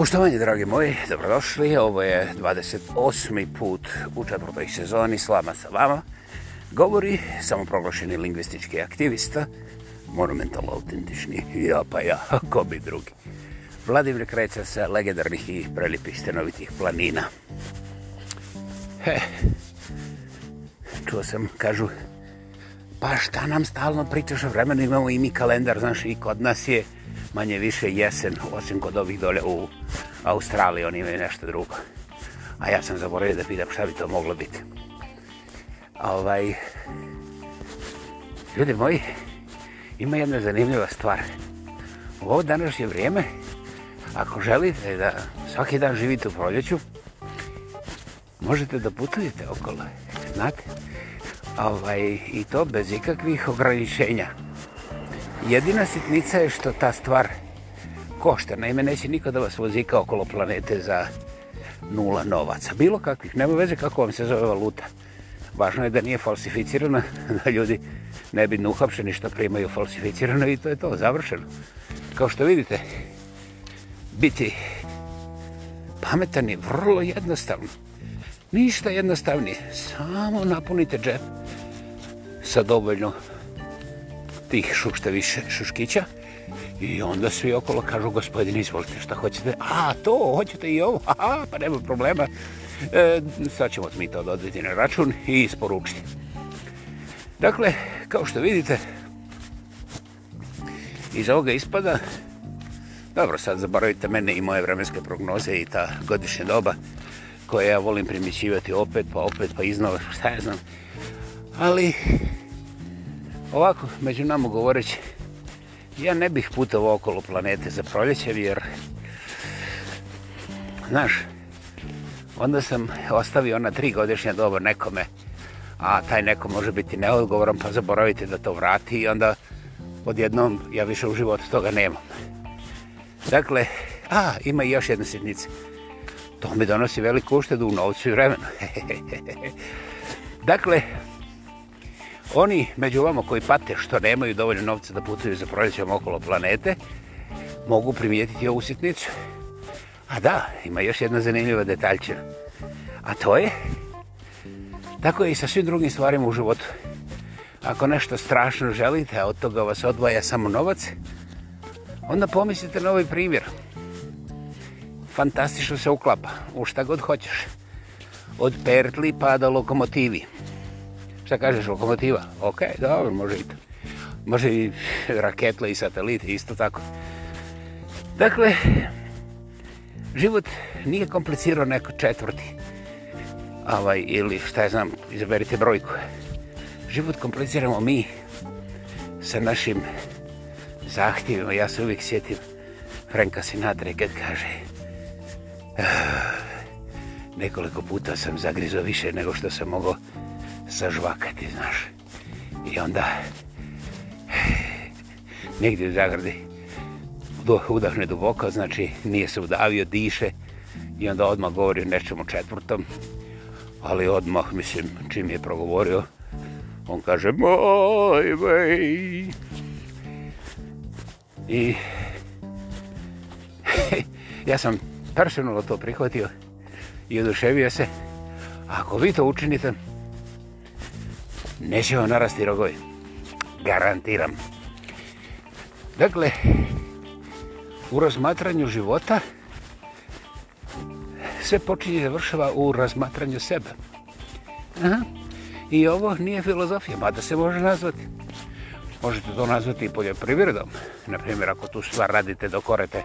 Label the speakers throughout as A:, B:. A: Poštovanje, dragi moji, dobrodošli. Ovo je 28. put u četvrtoj sezoni Slama sa vama. Govori samoproglašeni lingvistički aktivista, monumental autentični, ja pa ja, ko bi drugi. Vladimir kreća sa legendarnih i prelipih stenovitih planina. He, čuo sam, kažu, pa šta nam stalno pričaš o vremenu, imamo i mi kalendar, znaš, i kod nas je manje više jesen, osim kod ovih dole u Australiji, oni imaju nešto drugo. A ja sam zaboravio da pitam šta bi to moglo biti. Ovaj, ljudi moji, ima jedna zanimljiva stvar. U ovo današnje vrijeme, ako želite da svaki dan živite u proljeću, možete da putujete okolo, znate? Ovaj, I to bez ikakvih ograničenja. Jedina sitnica je što ta stvar košta. Naime, neće nikada vas vozika okolo planete za nula novaca. Bilo kakvih. Nema veze kako vam se zove valuta. Važno je da nije falsificirana, da ljudi ne bi nuhapšeni što primaju falsificirano i to je to, završeno. Kao što vidite, biti pametan je vrlo jednostavno. Ništa jednostavnije. Samo napunite džep sa dovoljno tih šušte više šuškića i onda svi okolo kažu gospodine izvolite šta hoćete a to hoćete i ovo a, pa nema problema e, sad ćemo mi to dodati na račun i isporučiti dakle kao što vidite iz ovoga ispada dobro sad zaboravite mene i moje vremenske prognoze i ta godišnja doba koje ja volim primjećivati opet pa opet pa iznova šta ja znam ali Ovako, među nama govoreći, ja ne bih putao okolo planete za proljećev, jer, znaš, onda sam ostavio ona tri godišnja doba nekome, a taj neko može biti neodgovoran, pa zaboravite da to vrati i onda odjednom ja više u životu toga nemam. Dakle, a, ima još jedna sitnica. To mi donosi veliku uštedu u novcu i vremenu. dakle, Oni među vama koji pate što nemaju dovoljno novca da putuju za proljećom okolo planete, mogu primijetiti ovu sitnicu. A da, ima još jedna zanimljiva detaljča. A to je, tako je i sa svim drugim stvarima u životu. Ako nešto strašno želite, a od toga vas odvaja samo novac, onda pomislite na ovaj primjer. Fantastično se uklapa, u šta god hoćeš. Od pertli pa do lokomotivi. Šta kažeš, lokomotiva? Ok, dobro, može i to. Može i raketle i satelite, isto tako. Dakle, život nije komplicirao neko četvrti. Ovaj, ili šta ja znam, izaberite brojku. Život kompliciramo mi sa našim zahtjevima. Ja se uvijek sjetim Franka Sinatra kad kaže ah, nekoliko puta sam zagrizo više nego što sam mogao sažvakati, znaš. I onda negdje u zagradi udahne duboko, znači nije se udavio, diše i onda odmah govori o nečemu četvrtom. Ali odmah, mislim, čim je progovorio, on kaže moj vej. I ja sam personalno to prihvatio i oduševio se. Ako vi to učinite, neće vam narasti rogovi. Garantiram. Dakle, u razmatranju života sve počinje i završava u razmatranju sebe. Aha. I ovo nije filozofija, mada se može nazvati. Možete to nazvati i poljoprivredom. Naprimjer, ako tu stvar radite do korete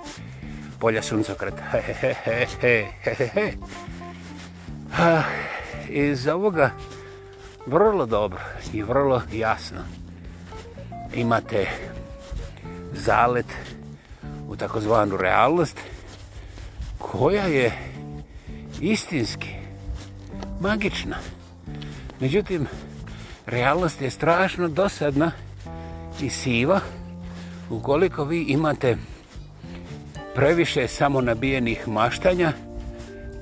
A: polja suncokreta. He, he, he, he, he, he. Ah, iz ovoga vrlo dobro i vrlo jasno imate zalet u takozvanu realnost koja je istinski magična. Međutim, realnost je strašno dosadna i siva ukoliko vi imate previše samo nabijenih maštanja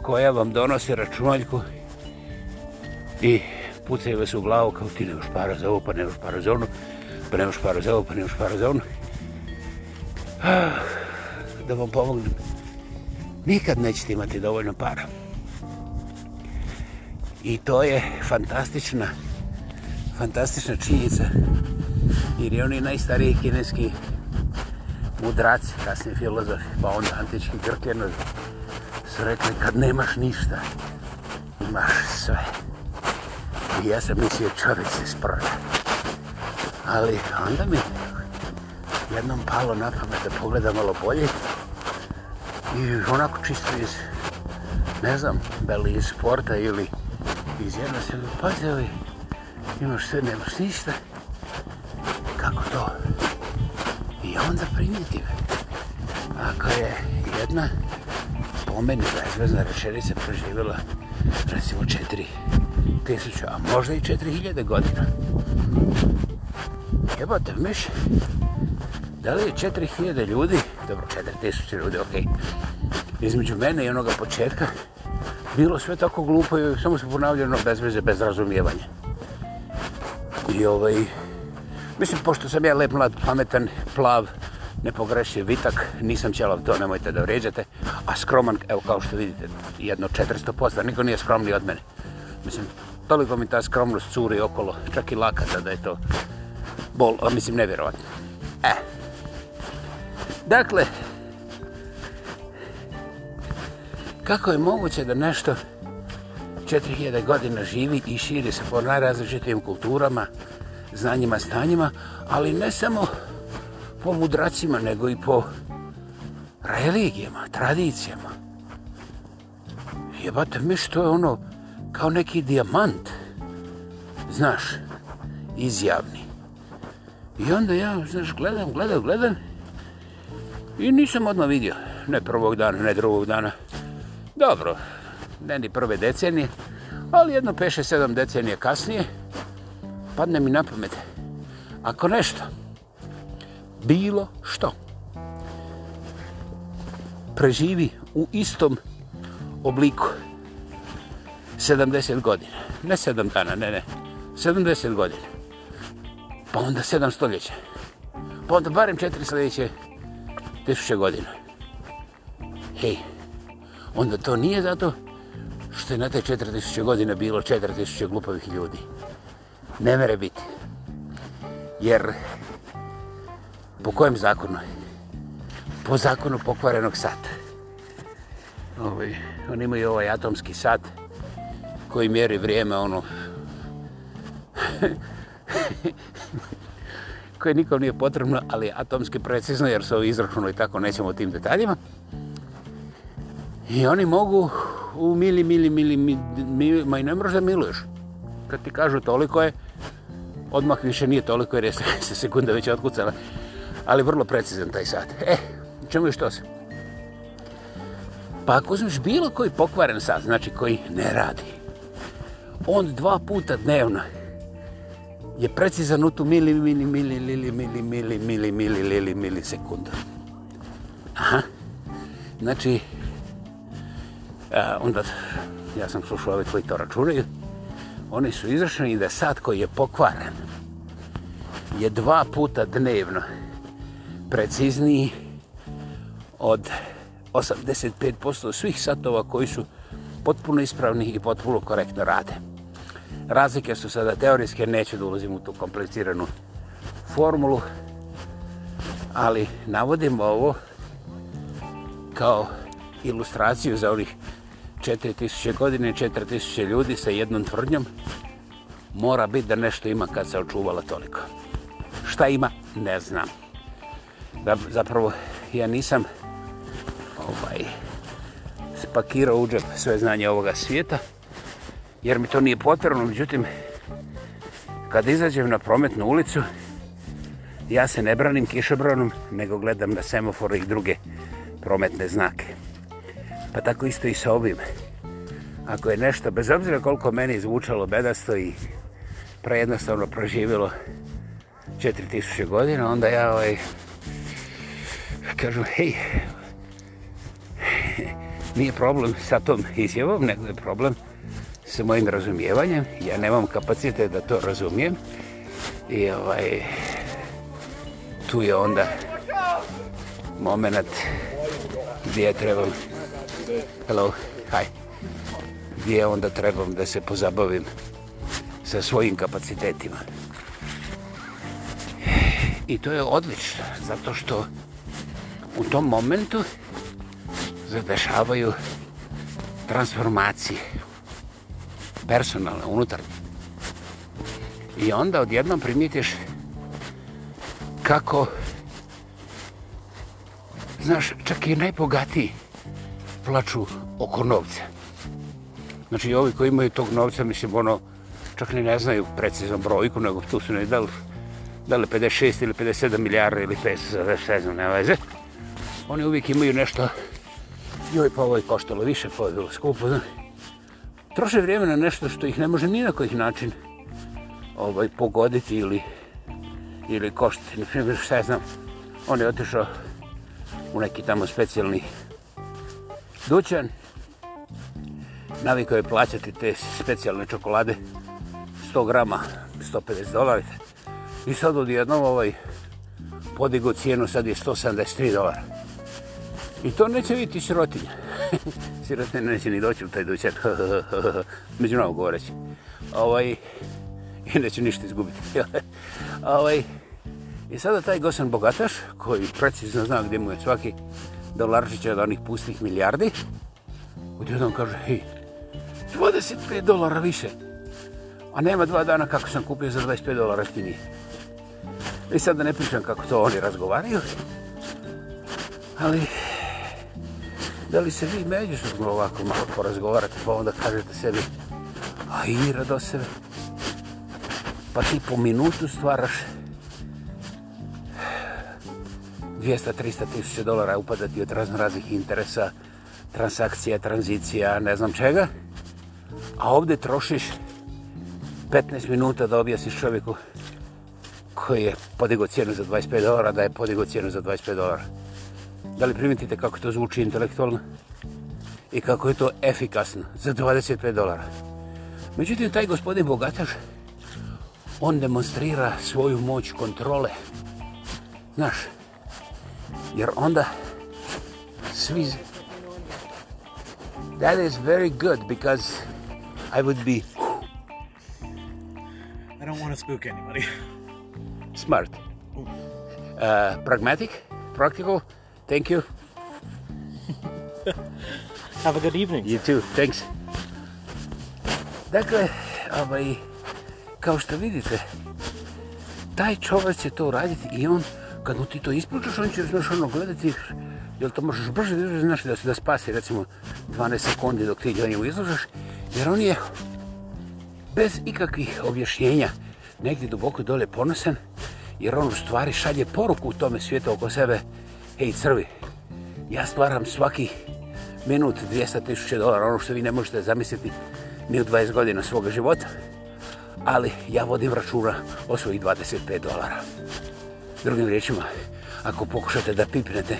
A: koja vam donose računaljku i pucaju vas u glavu kao ti nemaš para za ovo, pa nemaš para za ono, pa nemaš para za ovo, pa nemaš para za ono. Ah, da vam pomognem. Nikad nećete imati dovoljno para. I to je fantastična, fantastična činjica. Jer je on i najstariji kineski mudrac, kasni filozof, pa onda antički grkenoz, su rekli, kad nemaš ništa, imaš sve. Sve ja sam mislio čovjek se sprođa. Ali onda mi jednom palo na pamet da pogledam malo bolje i onako čisto iz, ne znam, da li iz sporta ili iz jedna se mi pazili, imaš sve, nemaš ništa. Kako to? I onda primitiv. Ako je jedna po meni bezvezna rečerica preživjela recimo četiri tisuća, a možda i četiri hiljade godina. Jebate, miš, da li je četiri hiljade ljudi, dobro, četiri tisuće ljudi, okej, okay. između mene i onoga početka, bilo sve tako glupo i samo se ponavljeno bez veze, bez razumijevanja. I ovaj, mislim, pošto sam ja lep, mlad, pametan, plav, nepogrešio vitak, nisam ćelav, to nemojte da vređate, a skroman, evo kao što vidite, jedno 400 posta, niko nije skromni od mene. Mislim, toliko mi ta skromnost curi okolo, čak i lakata da je to bol, a mislim, nevjerovatno. E. Dakle, kako je moguće da nešto 4000 godina živi i širi se po najrazličitim kulturama, znanjima, stanjima, ali ne samo po mudracima, nego i po religijama, tradicijama. Jebate, mi što je ono, kao neki dijamant, znaš, izjavni. I onda ja, znaš, gledam, gledam, gledam i nisam odmah vidio, ne prvog dana, ne drugog dana. Dobro, ne ni prve decenije, ali jedno 5-7 decenije kasnije, padne mi na pamet, ako nešto, bilo što, preživi u istom obliku, 70 godina. Ne 7 dana, ne, ne. 70 godina. Pa onda 7 stoljeća. Pa onda barem 4 sljedeće tisuće godina. Hej, onda to nije zato što je na te 4000 godine bilo 4000 glupavih ljudi. Ne mere biti. Jer po kojem zakonu? Po zakonu pokvarenog sata. Ovaj, oni imaju ovaj atomski sat. Sat kojoj mjeri vrijeme ono koje nikom nije potrebno, ali atomski precizno jer su ovi izračunali tako, nećemo o tim detaljima. I oni mogu u mili, mili, mili, mili, ma i ne mreš da miluješ. Kad ti kažu toliko je, odmah više nije toliko jer je se sekunda već otkucala. Ali vrlo precizan taj sat. E, eh, čemu još to se? Pa ako uzmiš bilo koji pokvaren sat, znači koji ne radi, on dva puta dnevno je precizan u tu mili, mili, mili, mili, mili, mili, mili, mili, mili, mili, sekunda. Aha. Znači, e, onda, ja sam slušao ovi koji to računaju, oni su izrašeni da sat koji je pokvaren je dva puta dnevno precizniji od 85% svih satova koji su potpuno ispravni i potpuno korektno rade razlike su sada teorijske, neću da ulazim u tu kompliciranu formulu, ali navodim ovo kao ilustraciju za onih 4000 godine, 4000 ljudi sa jednom tvrdnjom, mora biti da nešto ima kad se očuvala toliko. Šta ima, ne znam. Da, zapravo, ja nisam ovaj, spakirao u džep sve znanje ovoga svijeta, jer mi to nije potrebno. Međutim, kad izađem na prometnu ulicu, ja se ne branim kišobranom, nego gledam na semafore i druge prometne znake. Pa tako isto i sa ovim. Ako je nešto, bez obzira koliko meni zvučalo bedasto i prejednostavno proživjelo 4000 godina, onda ja ovaj, kažem, hej, nije problem sa tom izjavom, nego je problem sa mojim razumijevanjem. Ja nemam kapacite da to razumijem. I ovaj, tu je onda moment gdje ja trebam... Hello, hi. Gdje ja onda trebam da se pozabavim sa svojim kapacitetima. I to je odlično, zato što u tom momentu zadešavaju transformacije personalne, unutarnje. I onda odjednom primitiš kako, znaš, čak i najbogatiji plaču oko novca. Znači i ovi koji imaju tog novca, mislim, ono, čak ni ne znaju precizno brojku, nego tu su ne dali, dali 56 ili 57 milijara ili 500, ne znam, ne veze. Oni uvijek imaju nešto, joj, pa ovo je koštalo više, pa ovo je bilo skupo, znači troše vrijeme na nešto što ih ne može ni na koji način ovaj, pogoditi ili, ili koštiti. Na primjer, šta ja znam, on je otišao u neki tamo specijalni dućan, navikao je plaćati te specijalne čokolade 100 grama, 150 dolara. I sad odjednom ovaj podigo cijenu, sad je 173 dolara. I to neće biti sirotinja. sirote neće ni doći u taj dućan. Među nama govoreći. Ovaj, I neće ništa izgubiti. ovaj, I sada taj gosan bogataš, koji precizno zna gdje mu je svaki dolarčić od onih pustih milijardi, odjednom kaže, hej, 25 dolara više. A nema dva dana kako sam kupio za 25 dolara ti nije. I sad da ne pričam kako to oni razgovaraju, ali da li se vi međusobno ovako malo porazgovarate, pa onda kažete sebi, a ira do sebe. Pa ti po minutu stvaraš 200-300 tisuća dolara upadati od razno raznih interesa, transakcija, tranzicija, ne znam čega. A ovdje trošiš 15 minuta da objasniš čovjeku koji je podigo cijenu za 25 dolara, da je podigo cijenu za 25 dolara. Da li primetite kako to zvuči intelektualno? I kako je to efikasno za 25 dolara? Međutim, taj gospodin bogataš, on demonstrira svoju moć kontrole. Znaš, jer onda svi... That is very good because I would be...
B: I don't want to spook anybody.
A: Smart. Uh, pragmatic, practical, practical. Thank you.
B: Have a
A: good evening. You too, thanks. Dakle, ovaj, kao što vidite, taj čovac će to uraditi i on, kad mu ti to ispričaš, on će znaš ono gledati, jel to možeš brže da znaš da se da spasi recimo 12 sekundi dok ti njemu izlažaš, jer on je bez ikakvih objašnjenja negdje duboko dole ponosen, jer on u stvari šalje poruku u tome svijetu oko sebe, hej crvi, ja stvaram svaki minut 200.000 dolara, ono što vi ne možete zamisliti ni u 20 godina svoga života, ali ja vodim računa o svojih 25 dolara. Drugim riječima, ako pokušate da pipnete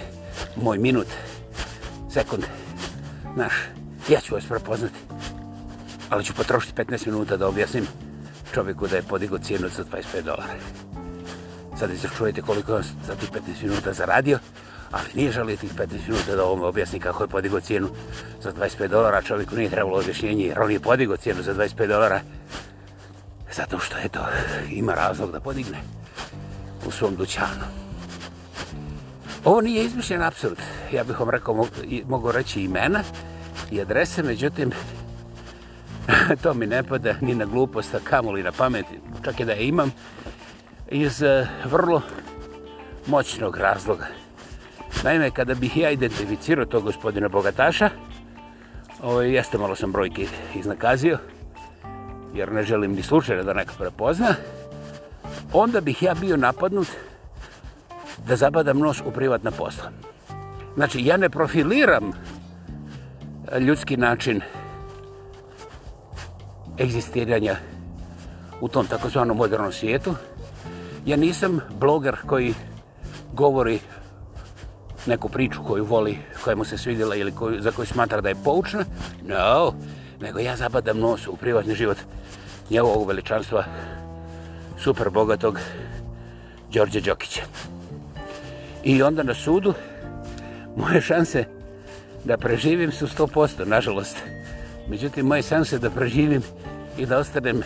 A: moj minut, sekund, naš, ja ću vas prepoznati, ali ću potrošiti 15 minuta da objasnim čovjeku da je podigo cijenu za 25 dolara. Sad izračujete koliko je on za tih 15 minuta zaradio, ali nije žalio tih 15 minuta da ovome objasni kako je podigo cijenu za 25 dolara. Čovjeku nije trebalo objašnjenje jer on je podigo cijenu za 25 dolara zato što je to ima razlog da podigne u svom dućanu. Ovo nije izmišljen apsurd. Ja bih vam rekao, mogu reći imena i adrese, međutim, to mi ne pada ni na glupost, a kamoli na pamet, čak i da je imam, iz eh, vrlo moćnog razloga. Naime, kada bih ja identificirao tog gospodina bogataša, ovaj, jeste malo sam brojke iznakazio, jer ne želim ni slučajno da neka prepozna, onda bih ja bio napadnut da zabadam nos u privatna posla. Znači, ja ne profiliram ljudski način egzistiranja u tom takozvanom modernom svijetu. Ja nisam bloger koji govori neku priču koju voli, koja mu se svidjela ili koju, za koju smatra da je poučna. No, nego ja zabadam nos u privatni život njegovog veličanstva super bogatog Đorđe Đokića. I onda na sudu moje šanse da preživim su 100%, nažalost. Međutim, moje šanse da preživim i da ostanem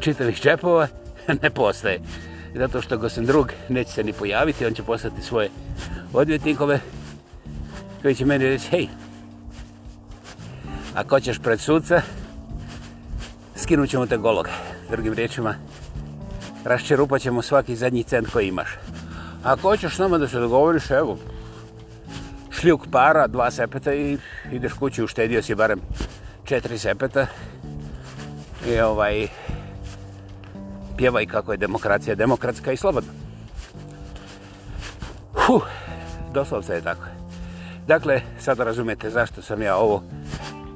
A: čitavih džepova ne postaje i zato što ga sam drug neće se ni pojaviti, on će poslati svoje odvjetnikove koji će meni reći, hej, ako ćeš pred sudca, skinut ćemo te gologa. Drugim riječima, raščerupat ćemo svaki zadnji cent koji imaš. Ako hoćeš s nama da se dogovoriš, evo, šljuk para, dva sepeta i ideš kući, uštedio si barem četiri sepeta. I ovaj, pjeva i kako je demokracija demokratska i slobodna. Huh, doslovce je tako. Dakle, sad razumete zašto sam ja ovo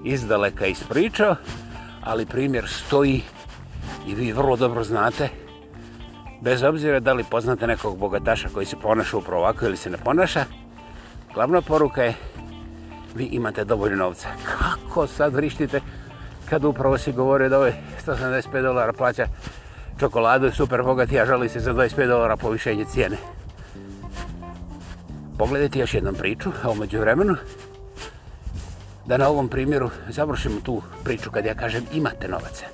A: izdaleka ispričao, ali primjer stoji i vi vrlo dobro znate, bez obzira da li poznate nekog bogataša koji se ponaša upravo ovako ili se ne ponaša, glavna poruka je vi imate dovoljno novca. Kako sad vrištite kad upravo si govorio da ovo je 175 dolara plaća čokoladu je super bogati, a žali se za 25 dolara povišenje cijene. Pogledajte još jednom priču, a umeđu vremenu, da na ovom primjeru završimo tu priču kad ja kažem imate novace.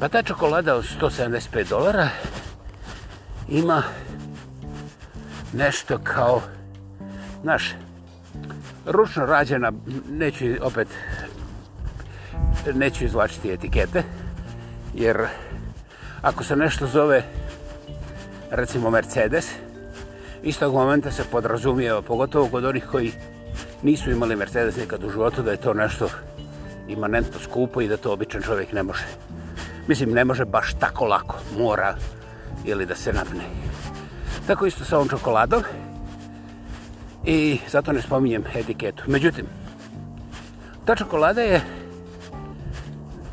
A: Pa ta čokolada od 175 dolara ima nešto kao, znaš, ručno rađena, neću opet, neću izvlačiti etikete, jer ako se nešto zove recimo Mercedes istog momenta se podrazumijeva pogotovo kod onih koji nisu imali Mercedes nekad u životu da je to nešto imanentno skupo i da to običan čovjek ne može mislim ne može baš tako lako mora ili da se nadne tako isto sa ovom čokoladom i zato ne spominjem etiketu međutim ta čokolada je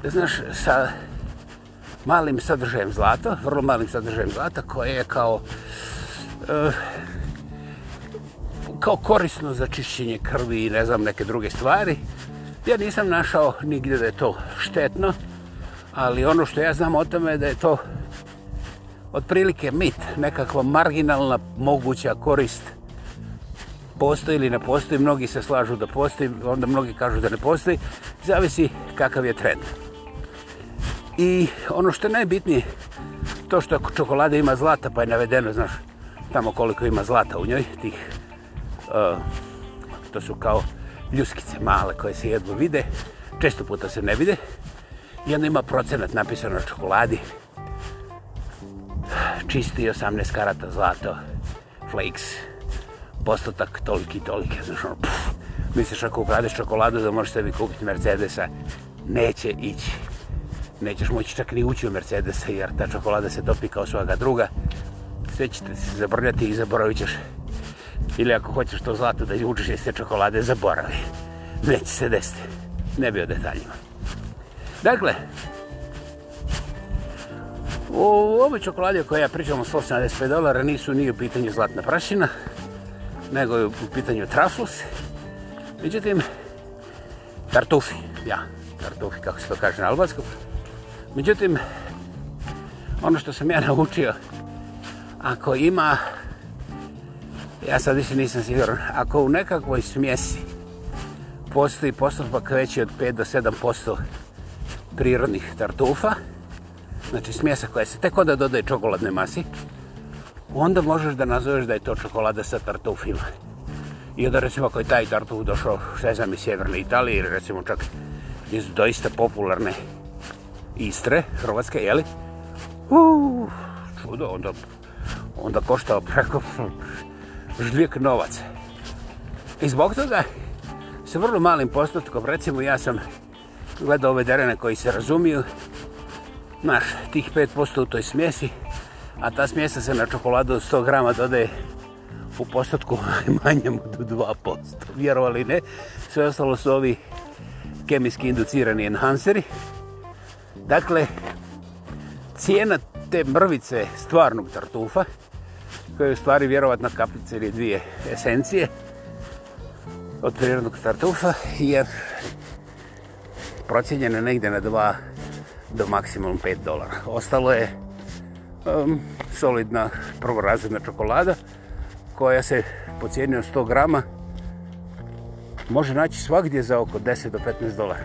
A: znaš sa malim sadržajem zlata, vrlo malim sadržajem zlata koje je kao eh, kao korisno za čišćenje krvi i ne znam neke druge stvari. Ja nisam našao nigde da je to štetno, ali ono što ja znam o tome je da je to otprilike mit, nekakva marginalna moguća korist postoji ili ne postoji, mnogi se slažu da postoji, onda mnogi kažu da ne postoji, zavisi kakav je trend. I ono što je najbitnije, to što čokolada ima zlata, pa je navedeno, znaš, tamo koliko ima zlata u njoj, tih, uh, to su kao ljuskice male koje se jedno vide, često puta se ne vide, i onda ima procenat napisano na čokoladi, čisti 18 karata zlato, flakes, postotak toliki i toliki, znaš, ono, pff, misliš ako ukradeš čokoladu da možeš sebi kupiti Mercedesa, neće ići nećeš moći čak ni ući u Mercedesa jer ta čokolada se topi kao svoga druga. Sve ćete se zabrljati i zaboravit ćeš. Ili ako hoćeš to zlato da učiš iz te čokolade, zaboravi. Neće se desiti. Ne bi o detaljima. Dakle, u ovoj čokoladi o kojoj ja pričam o 175 dolara nisu ni u pitanju zlatna prašina, nego je u pitanju trasus. Međutim, tartufi, ja, tartufi kako se to kaže na albanskom, Međutim, ono što sam ja naučio, ako ima, ja sad više nisam siguran, ako u nekakvoj smjesi postoji postupak veći od 5 do 7% prirodnih tartufa, znači smjesa koja se tek onda dodaje čokoladne masi, onda možeš da nazoveš da je to čokolada sa tartufima. I onda recimo ako je taj tartuf došao, šta znam, iz Sjeverne Italije, recimo čak iz doista popularne Istre, Hrvatske, jeli? Uuu, čudo, onda, onda koštao preko žljek novac. I zbog toga, sa vrlo malim postotkom, recimo ja sam gledao ove derene koji se razumiju, naš, tih 5% u toj smjesi, a ta smjesa se na čokoladu 100 grama dodaje u postotku manjem od 2%. Vjerovali ne, sve ostalo su ovi kemijski inducirani enhanseri, Dakle, cijena te mrvice stvarnog tartufa, koja je u stvari vjerovatna kapljica ili dvije esencije od prirodnog tartufa, je procijenjena negde na 2 do maksimum 5 dolara. Ostalo je um, solidna prvorazredna čokolada, koja se po cijeni od 100 grama može naći svakdje za oko 10 do 15 dolara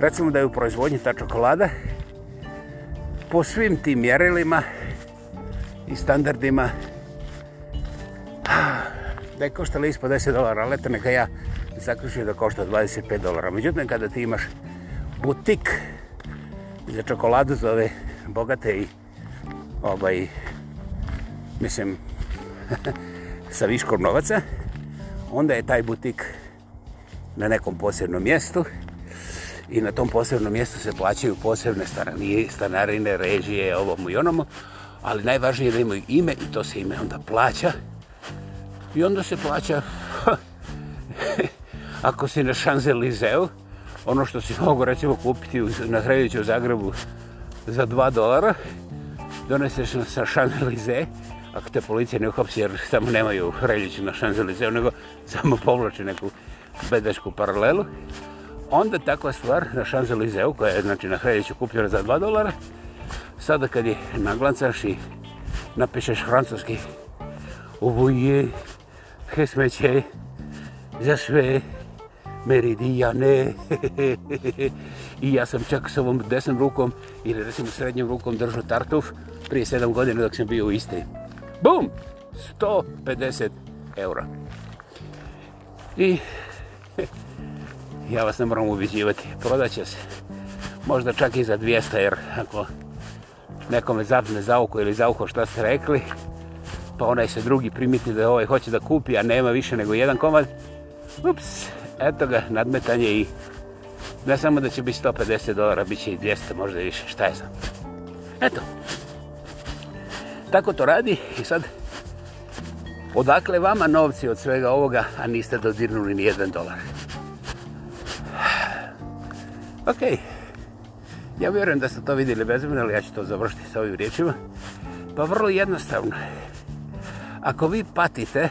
A: recimo da je u proizvodnji ta čokolada po svim tim mjerilima i standardima da je koštala ispod 10 dolara, ali eto neka ja zaključio da košta 25 dolara. Međutim, kada ti imaš butik za čokoladu za ove bogate i ovaj, mislim, sa viškom novaca, onda je taj butik na nekom posebnom mjestu i na tom posebnom mjestu se plaćaju posebne stanarine, stanarine režije, ovomu i onomu, ali najvažnije je da imaju ime i to se ime onda plaća. I onda se plaća, ako si na Champs-Élysées, ono što si mogu recimo kupiti na Hredjeću u Zagrebu za 2 dolara, doneseš sa Champs-Élysées, ako te policija ne uhopsi jer samo nemaju Hredjeću na Champs-Élysées, nego samo povlači neku bedešku paralelu, onda takva stvar na Champs-Élysées, koja je znači, na Hredeću kupljena za 2 dolara, sada kad je naglancaš i napišeš francuski ovo je hesmeće za sve meridijane i ja sam čak s ovom desnom rukom ili recimo srednjom rukom držao tartuf prije 7 godina dok sam bio u Istri. Bum! 150 eura. I ja vas ne moram ubiđivati. Prodat će se. Možda čak i za 200, jer ako nekome zadne za uko ili za uko šta ste rekli, pa onaj se drugi primiti da ovaj hoće da kupi, a nema više nego jedan komad, ups, eto ga, nadmetanje i ne samo da će biti 150 dolara, bit će i 200, možda i više, šta je sam. Eto. Tako to radi i sad Odakle vama novci od svega ovoga, a niste dodirnuli ni jedan dolar? Ok, ja vjerujem da ste to vidjeli bez mene, ali ja ću to završiti sa ovim riječima. Pa vrlo jednostavno. Ako vi patite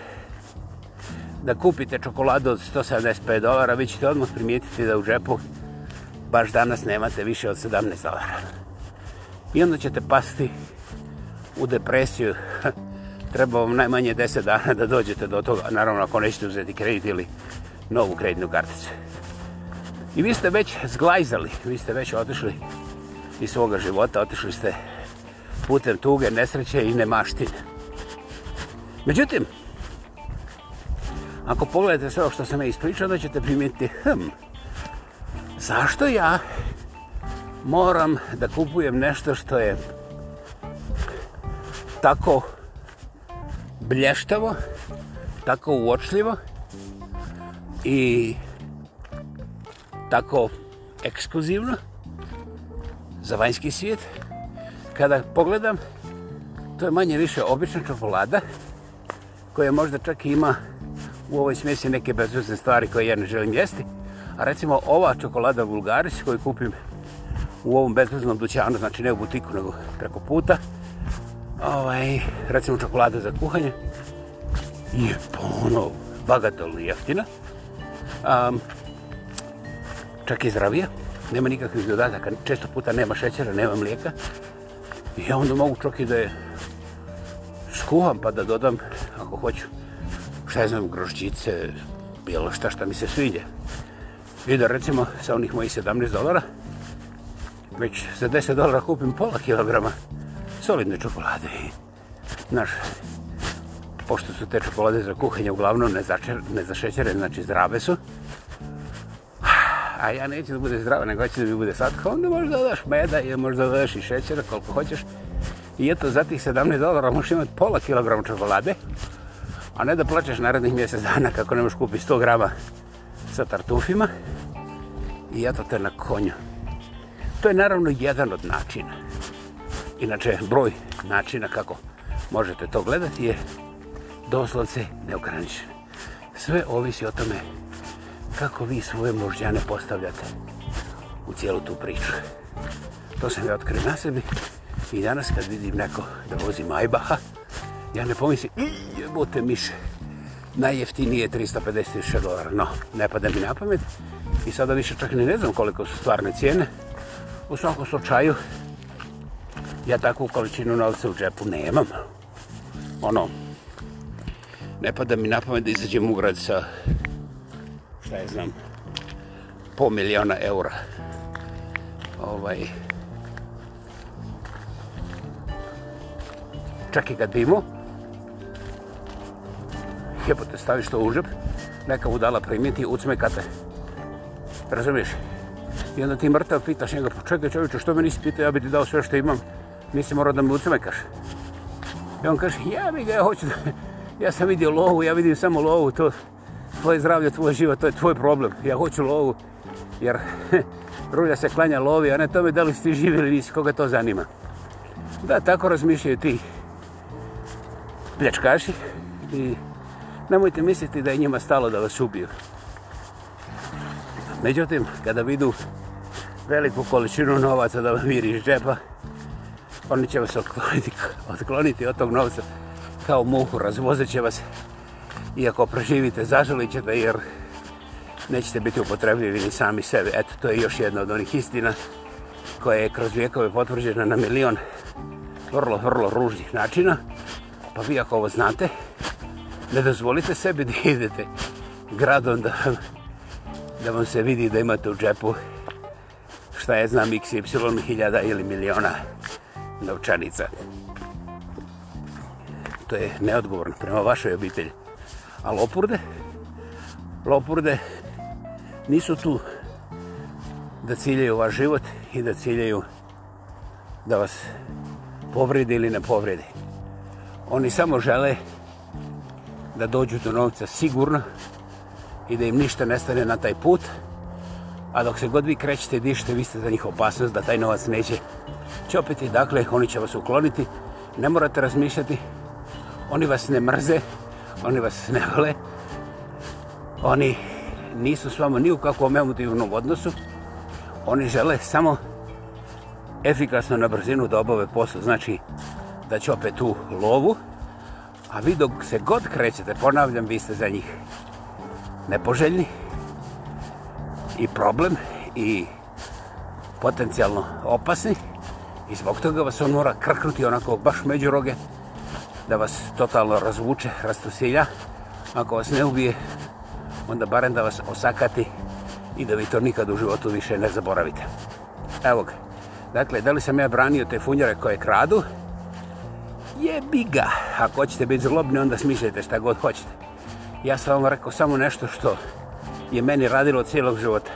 A: da kupite čokoladu od 175 dolara, vi ćete odmah primijetiti da u džepu baš danas nemate više od 17 dolara. I onda ćete pasti u depresiju. Treba vam najmanje 10 dana da dođete do toga. Naravno, ako nećete uzeti kredit ili novu kreditnu karticu. I vi ste već zglajzali, vi ste već otišli iz svoga života, otišli ste putem tuge, nesreće i nemaštine. Međutim, ako pogledate sve što sam ja ispričao, onda ćete primijeti, hm, zašto ja moram da kupujem nešto što je tako blještavo, tako uočljivo i tako ekskluzivno za vanjski svijet. Kada pogledam, to je manje više obična čokolada koja možda čak ima u ovoj smjesi neke bezvezne stvari koje ja ne želim jesti. A recimo ova čokolada Vulgaris koju kupim u ovom bezveznom dućanu, znači ne u butiku, nego preko puta. Ovaj, recimo čokolada za kuhanje je ponov bagatelna jeftina. Um, čak i zdravija, nema nikakvih dodataka, često puta nema šećera, nema mlijeka. I ja onda mogu čak i da je skuham pa da dodam, ako hoću, šta je znam, grožđice, bilo šta šta mi se sviđe. I da recimo sa onih mojih 17 dolara, već za 10 dolara kupim pola kilograma solidne čokolade. Znaš, pošto su te čokolade za kuhanje uglavnom ne za, čer, ne za šećere, znači zdrave su, a ja neću da bude zdravo, nego hoću da mi bude slatko, onda možeš da odaš meda ili možeš da odaš i šećera koliko hoćeš. I eto, za tih 17 dolara možeš imati pola kilograma čokolade, a ne da plaćaš narednih mjesec dana kako ne možeš kupiti 100 grama sa tartufima. I eto, to je na konju. To je naravno jedan od načina. Inače, broj načina kako možete to gledati je doslovce neograničen. Sve ovisi o tome kako vi svoje moždjane postavljate u cijelu tu priču. To sam ja otkrio na sebi i danas kad vidim neko da vozi Maybaha, ja ne pomislim, jebote miše, najjeftinije 350.000 dolara. No, ne pada mi na pamet i sada više čak ne znam koliko su stvarne cijene. U svakom slučaju, ja takvu količinu novca u džepu nemam. Ono, ne pada mi na pamet da izađem u grad sa šta je znam, po miliona eura. Ovaj. Čak i kad bi imao, jebote, staviš to u žep, neka budala primiti, ucmekate. Razumiješ? I onda ti mrtav pitaš njega, pa čekaj čovječe, što me nisi pitao, ja bi ti dao sve što imam, nisi morao da me ucmekaš. I on kaže, ja bi ga, ja hoću da... Ja sam vidio lovu, ja vidim samo lovu, to tvoje zdravlje, tvoj život, to je tvoj problem. Ja hoću lovu, jer rulja se klanja lovi, a ne tome da li si živ ili nisi, koga to zanima. Da, tako razmišljaju ti pljačkaši i nemojte misliti da je njima stalo da vas ubiju. Međutim, kada vidu veliku količinu novaca da vam iri iz džepa, oni će vas odkloniti, odkloniti od tog novca kao muhu, razvozeće vas iako proživite, zaželit ćete jer nećete biti upotrebljivi ni sami sebi. Eto, to je još jedna od onih istina koja je kroz vijekove potvrđena na milion vrlo, vrlo ružnih načina. Pa vi ako ovo znate, ne dozvolite sebi da idete gradom da vam, da vam se vidi da imate u džepu šta je znam x, y, hiljada ili miliona novčanica. To je neodgovorno prema vašoj obitelji. A lopurde? Lopurde nisu tu da ciljaju vaš život i da ciljaju da vas povrede ili ne povrede. Oni samo žele da dođu do novca sigurno i da im ništa nestane na taj put, a dok se god vi krećete i dišete, vi ste za njih opasnost da taj novac neće čopiti. Dakle, oni će vas ukloniti, ne morate razmišljati, oni vas ne mrze, oni vas ne vole. Oni nisu s vama ni u kakvom emotivnom odnosu. Oni žele samo efikasno na brzinu da obave posao. Znači, da će opet tu lovu, a vi dok se god krećete, ponavljam, vi ste za njih nepoželjni i problem i potencijalno opasni i zbog toga vas on mora krknuti onako baš među roge da vas totalno razvuče, rastrosilja. Ako vas ne ubije, onda barem da vas osakati i da vi to nikad u životu više ne zaboravite. Evo ga. Dakle, da li sam ja branio te funjore koje kradu? Jebi ga! Ako hoćete biti zlobni, onda smislite šta god hoćete. Ja sam vam rekao samo nešto što je meni radilo cijelog života.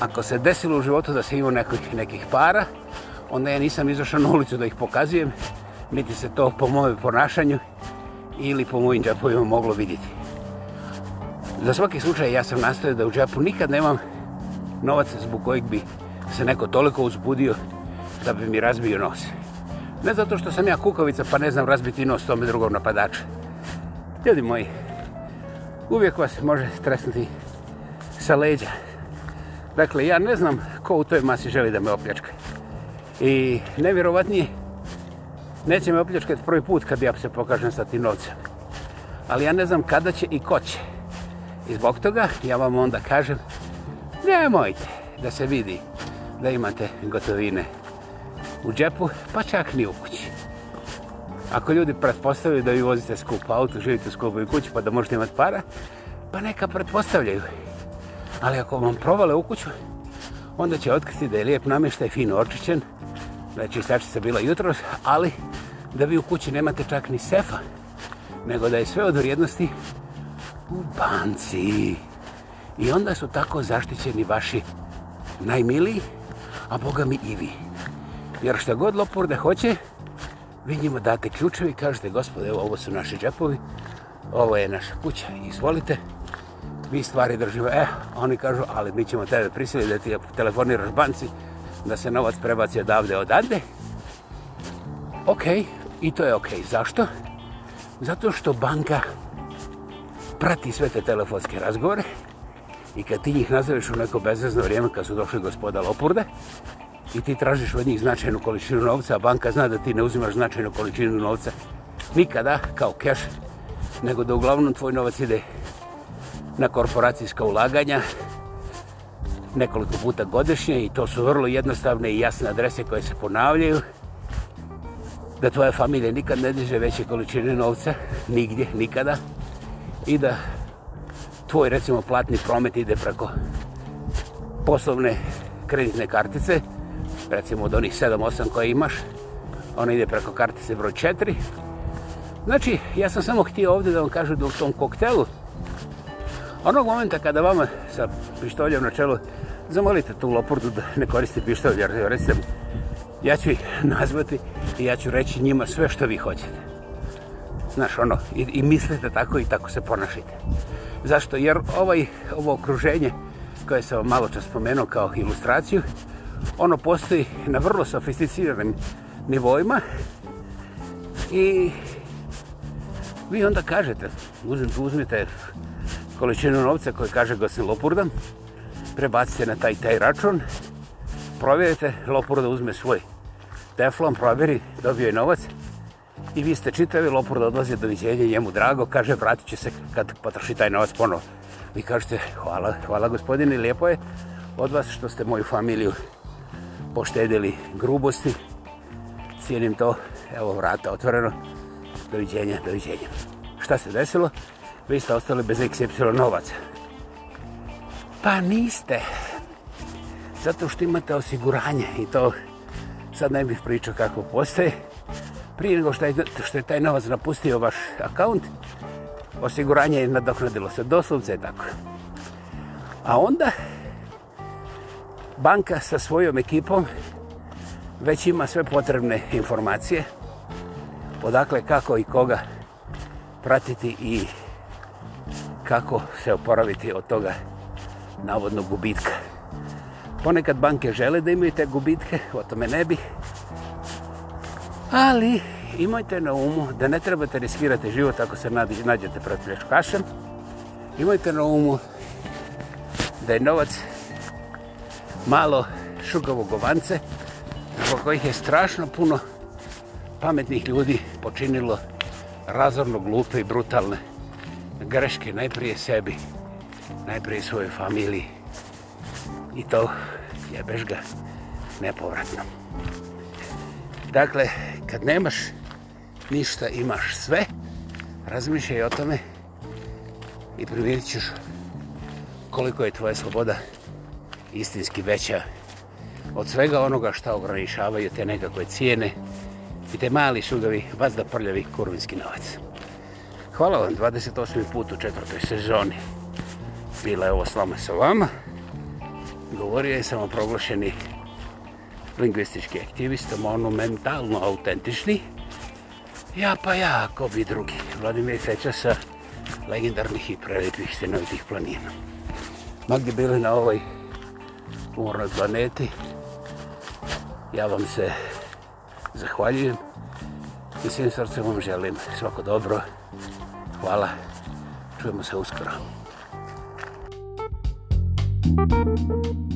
A: Ako se desilo u životu da se imao nekih, nekih para, onda ja nisam izašao na ulicu da ih pokazujem, niti se to po mojem ponašanju ili po mojim džepovima moglo vidjeti. Za svaki slučaj ja sam nastavio da u džepu nikad nemam novaca zbog kojeg bi se neko toliko uzbudio da bi mi razbio nos. Ne zato što sam ja kukavica pa ne znam razbiti nos tome drugom napadaču. Ljudi moji, uvijek vas može stresnuti sa leđa. Dakle, ja ne znam ko u toj masi želi da me opljačka. I nevjerovatnije je neće me opljačkati prvi put kad ja se pokažem sa tim novcem. Ali ja ne znam kada će i ko će. I zbog toga ja vam onda kažem, nemojte da se vidi da imate gotovine u džepu, pa čak ni u kući. Ako ljudi pretpostavljaju da vi vozite skupo auto, živite skupo i kući pa da možete imati para, pa neka pretpostavljaju. Ali ako vam provale u kuću, onda će otkriti da je lijep namještaj, fino očičen, znači sečica bila jutros, ali da vi u kući nemate čak ni sefa, nego da je sve od vrijednosti u banci. I onda su tako zaštićeni vaši najmiliji, a Boga mi i vi. Jer šta god lopor da hoće, vi njima date ključevi i kažete, gospode, evo, ovo su naši džepovi, ovo je naša kuća, izvolite, mi stvari držimo. E, eh, oni kažu, ali mi ćemo tebe prisiliti da ti telefoniraš banci, da se novac prebaci odavde odavde. Ok, i to je ok. Zašto? Zato što banka prati sve te telefonske razgovore i kad ti njih nazoveš u neko bezvezno vrijeme kad su došli gospoda Lopurde i ti tražiš od njih značajnu količinu novca, a banka zna da ti ne uzimaš značajnu količinu novca nikada kao cash, nego da uglavnom tvoj novac ide na korporacijska ulaganja, nekoliko puta godišnje i to su vrlo jednostavne i jasne adrese koje se ponavljaju da tvoja familija nikad ne diže veće količine novca, nigdje, nikada i da tvoj recimo platni promet ide preko poslovne kreditne kartice recimo od onih 7-8 koje imaš ona ide preko kartice broj 4 znači ja sam samo htio ovdje da vam kažu da u tom koktelu onog momenta kada vama sa pištoljem na čelu zamolite tu lopordu da ne koriste pištolj, jer recite mu, ja ću ih nazvati i ja ću reći njima sve što vi hoćete. Znaš, ono, i, i mislite tako i tako se ponašite. Zašto? Jer ovaj, ovo okruženje koje sam vam malo čas spomenuo kao ilustraciju, ono postoji na vrlo sofisticiranim nivoima i vi onda kažete, uzmite, uzmite količinu novca koju kaže gosin Lopurdan, prebacite na taj taj račun, provjerite, Lopurda uzme svoj teflon, provjeri, dobio je novac i vi ste čitavi, Lopurda odlazi do vidjenja, njemu drago, kaže, vratit će se kad potroši taj novac ponovo. Vi kažete, hvala, hvala gospodine, lijepo je od vas što ste moju familiju poštedili grubosti, cijenim to, evo vrata otvoreno, doviđenja, doviđenja. Šta se desilo? vi ste ostali bez XY novaca. Pa niste. Zato što imate osiguranje i to sad ne bih pričao kako postoje. Prije nego što je, što je taj novac napustio vaš akaunt, osiguranje je nadoknadilo se. Doslovce je tako. A onda banka sa svojom ekipom već ima sve potrebne informacije odakle, kako i koga pratiti i kako se oporaviti od toga navodnog gubitka. Ponekad banke žele da imaju te gubitke, o tome ne bih. Ali imajte na umu da ne trebate riskirati život ako se nađete protiv ljačkašem. Imajte na umu da je novac malo šugavog govance zbog kojih je strašno puno pametnih ljudi počinilo razorno glupe i brutalne greške najprije sebi, najprije svoje familiji i to jebeš ga nepovratno. Dakle, kad nemaš ništa, imaš sve, razmišljaj o tome i primjerit ćeš koliko je tvoja sloboda istinski veća od svega onoga što ograničavaju te nekakve cijene i te mali sugavi vazda prljavi kurvinski novac. Hvala vam, 28. put u četvrtoj sezoni. Bila je ovo s vama sa vama. Govorio je sam o proglašeni lingvistički aktivista, monumentalno autentični. Ja pa ja, ko bi drugi. Vladimir Feća sa legendarnih i prelepih stenovitih planina. Ma gdje bili na ovoj umornoj planeti, ja vam se zahvaljujem i svim srcem vam želim svako dobro. Svako dobro. Hvala. Čujemo se uskoro. Thank you.